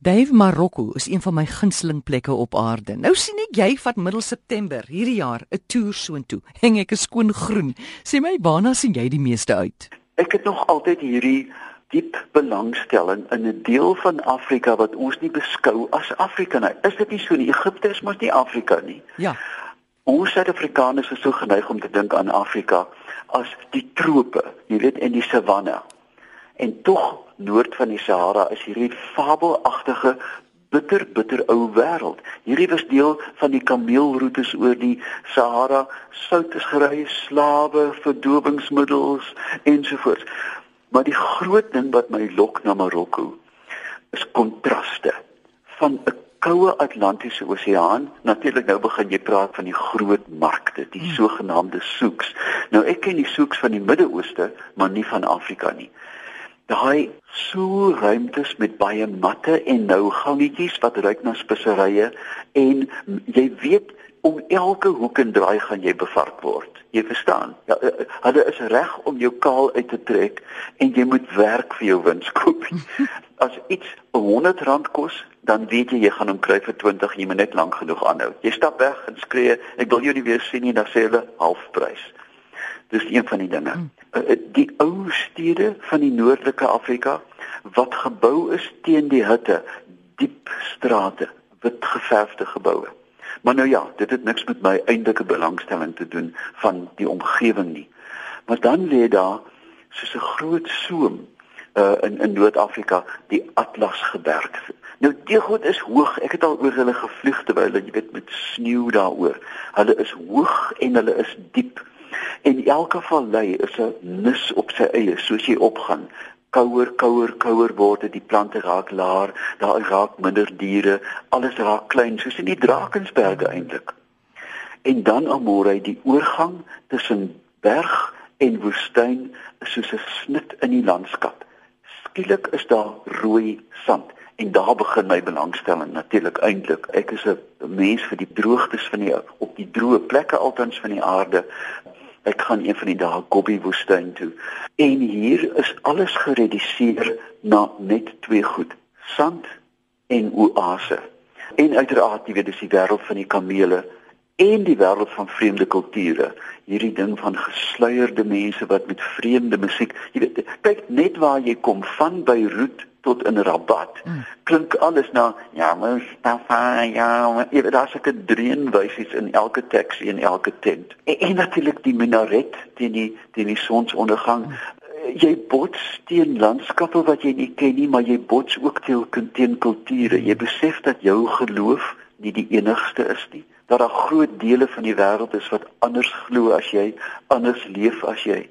Dave Marokko is een van my gunsteling plekke op aarde. Nou sien ek jy vat middel September hierdie jaar 'n toer soontoe. Heng ek 'n skoon groen. Sê my, waarna sien jy die meeste uit? Ek het nog altyd hierdie diep belangstelling in 'n deel van Afrika wat ons nie beskou as Afrika nie. Is dit nie so nie? Egipte is mos nie Afrika nie. Ja. Ons Suid-Afrikaners is so geneig om te dink aan Afrika as die trope, jy weet, en die savanne. En tog noord van die Sahara is hierdie fabelagtige bitter bitter ou wêreld. Hierdie was deel van die kameelroetes oor die Sahara, sout is gery, slawe, verdowingsmiddels ensovoorts. Maar die groot ding wat my lok na Marokko is kontraste van 'n koue Atlantiese Oseaan. Natuurlik nou begin jy praat van die groot markte, die hmm. sogenaamde souks. Nou ek ken die souks van die Midde-Ooste, maar nie van Afrika nie daai so ruimtes met baie matte en nou gangetjies wat ruik na speserye en jy weet om elke hoek en draai gaan jy bevark word. Jy verstaan? Ja, eh, eh, hulle is reg om jou kaal uit te trek en jy moet werk vir jou winskoop. As iets R100 kos, dan weet jy jy gaan hom kry vir 20 en jy moet net lank genoeg aanhou. Jy stap weg en skree, ek wil jou nie weer sien nie, dan sê hulle halfprys. Dis een van die dinge. Hmm. Eh, eh, die ou stede van die noordelike Afrika wat gebou is teen die hitte, diep strate, wit geverfde geboue. Maar nou ja, dit het niks met my eintlike belangstelling te doen van die omgewing nie. Maar dan lê daar soos 'n groot soem uh, in in Noord-Afrika, die Atlasgebergte. Nou die goed is hoog. Ek het al oor hulle gevlieg terwyl jy weet met sneeu daaroor. Hulle is hoog en hulle is diep. En elke vallei is 'n nis op sy eie, soos jy opgaan. Kouer, kouer, kouer word dit, die plante raak laer, daar raak minder diere, alles raak klein, soos in die Drakensberge eintlik. En dan amore die oorgang tussen berg en woestyn is soos 'n snit in die landskap. Skielik is daar rooi sand en daar begin my belangstelling natuurlik eintlik. Ek is 'n mens vir die droogtes van die op die droë plekke altens van die aarde Ek gaan een van die dae Gobi woestyn toe. En hier is alles gereduseer na net twee goed: sand en oase. En uiteraard, jy weet, dis die wêreld van die kamele en die wêreld van vreemde kulture. Hierdie ding van gesluierde mense wat met vreemde musiek, jy weet, kyk net waar jy kom van Beirut tot in Rabat. Mm. Klink alles na ja, Mustafa, ja, jy weet daar's 'n dreenwysies in elke taxi en elke tent. En, en natuurlik die minaret teen die teen die sonsondergang. Mm. Jy bots teen landskappe wat jy nie ken nie, maar jy bots ook teen teen kulture. Jy besef dat jou geloof nie die enigste is nie. Dat daar groot dele van die wêreld is wat anders glo as jy, anders leef as jy.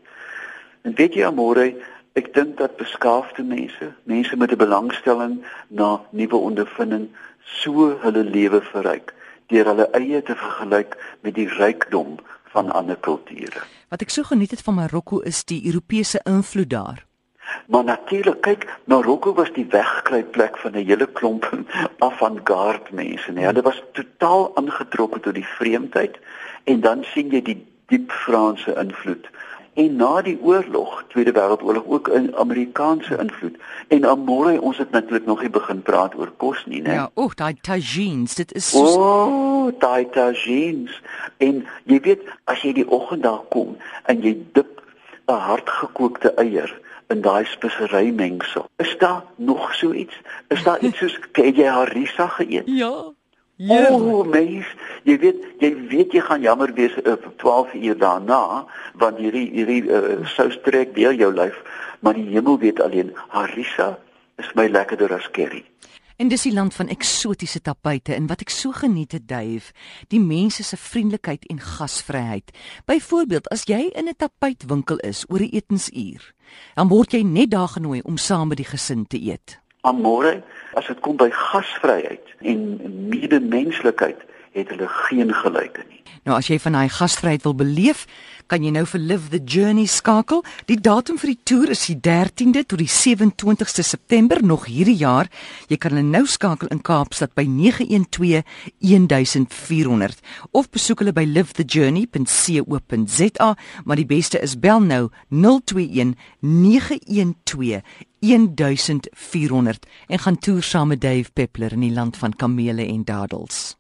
En weet jy, Amore, Ek dink dat beskaafde mense, mense met 'n belangstelling na nuwe ondervinding, so hulle lewe verryk deur hulle eie te vergelyk met die rykdom van ander kulture. Wat ek so geniet het van Marokko is die Europese invloed daar. Maar natuurlik, kyk, Marokko was die wegkruipplek van 'n hele klomp avant-garde mense. Nee, hulle was totaal aangetrokke tot die vreemdheid en dan sien jy die diep Franse invloed en na die oorlog, Tweede Wêreldoorlog ook 'n Amerikaanse invloed. En amore ons het natuurlik nog nie begin praat oor kos nie, né? Ja, o, daai tagines, dit is so O, daai tagines. En jy weet, as jy die oggend daar kom en jy dip 'n hardgekookte eier in daai spesery mengsel. Is daar nog so iets? Is daar iets soos het jy harissa geëet? Ja. Ja, oh, mens, jy weet, jy weet jy gaan jammer wees uh, vir 12 uur daarna want hierdie hierdie uh, sous trek deur jou lyf, maar die hemel weet alleen, harissa is my lekkerder as curry. En dis die land van eksotiese tapuite en wat ek so geniet het, Dave, die mense se vriendelikheid en gasvryheid. Byvoorbeeld, as jy in 'n tapuitwinkel is oor 'n etensuur, dan word jy net daar genooi om saam met die gesin te eet. Amore, as dit kom by gasvryheid en medemenslikheid, het hulle geen gelyke nie. Nou as jy van daai gasvryheid wil beleef, kan jy nou vir Live the Journey skakel. Die datum vir die toer is die 13de tot die 27ste September nog hierdie jaar. Jy kan hulle nou skakel in Kaapstad by 912 1400 of besoek hulle by livethejourney.co.za, maar die beste is bel nou 021 912 1400 en gaan toer saam met Dave Peppler in die land van kamele en dadels.